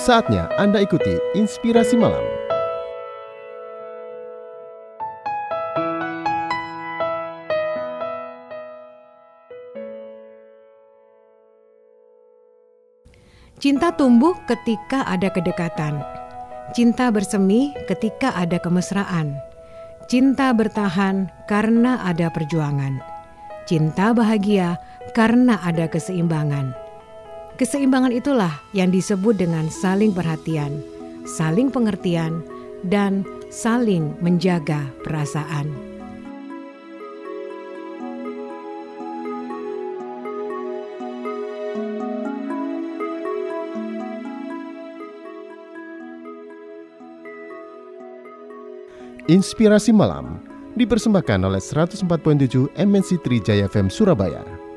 Saatnya Anda ikuti Inspirasi Malam. Cinta tumbuh ketika ada kedekatan. Cinta bersemi ketika ada kemesraan. Cinta bertahan karena ada perjuangan. Cinta bahagia karena ada keseimbangan. Keseimbangan itulah yang disebut dengan saling perhatian, saling pengertian, dan saling menjaga perasaan. Inspirasi Malam dipersembahkan oleh 104.7 MNC Trijaya FM Surabaya.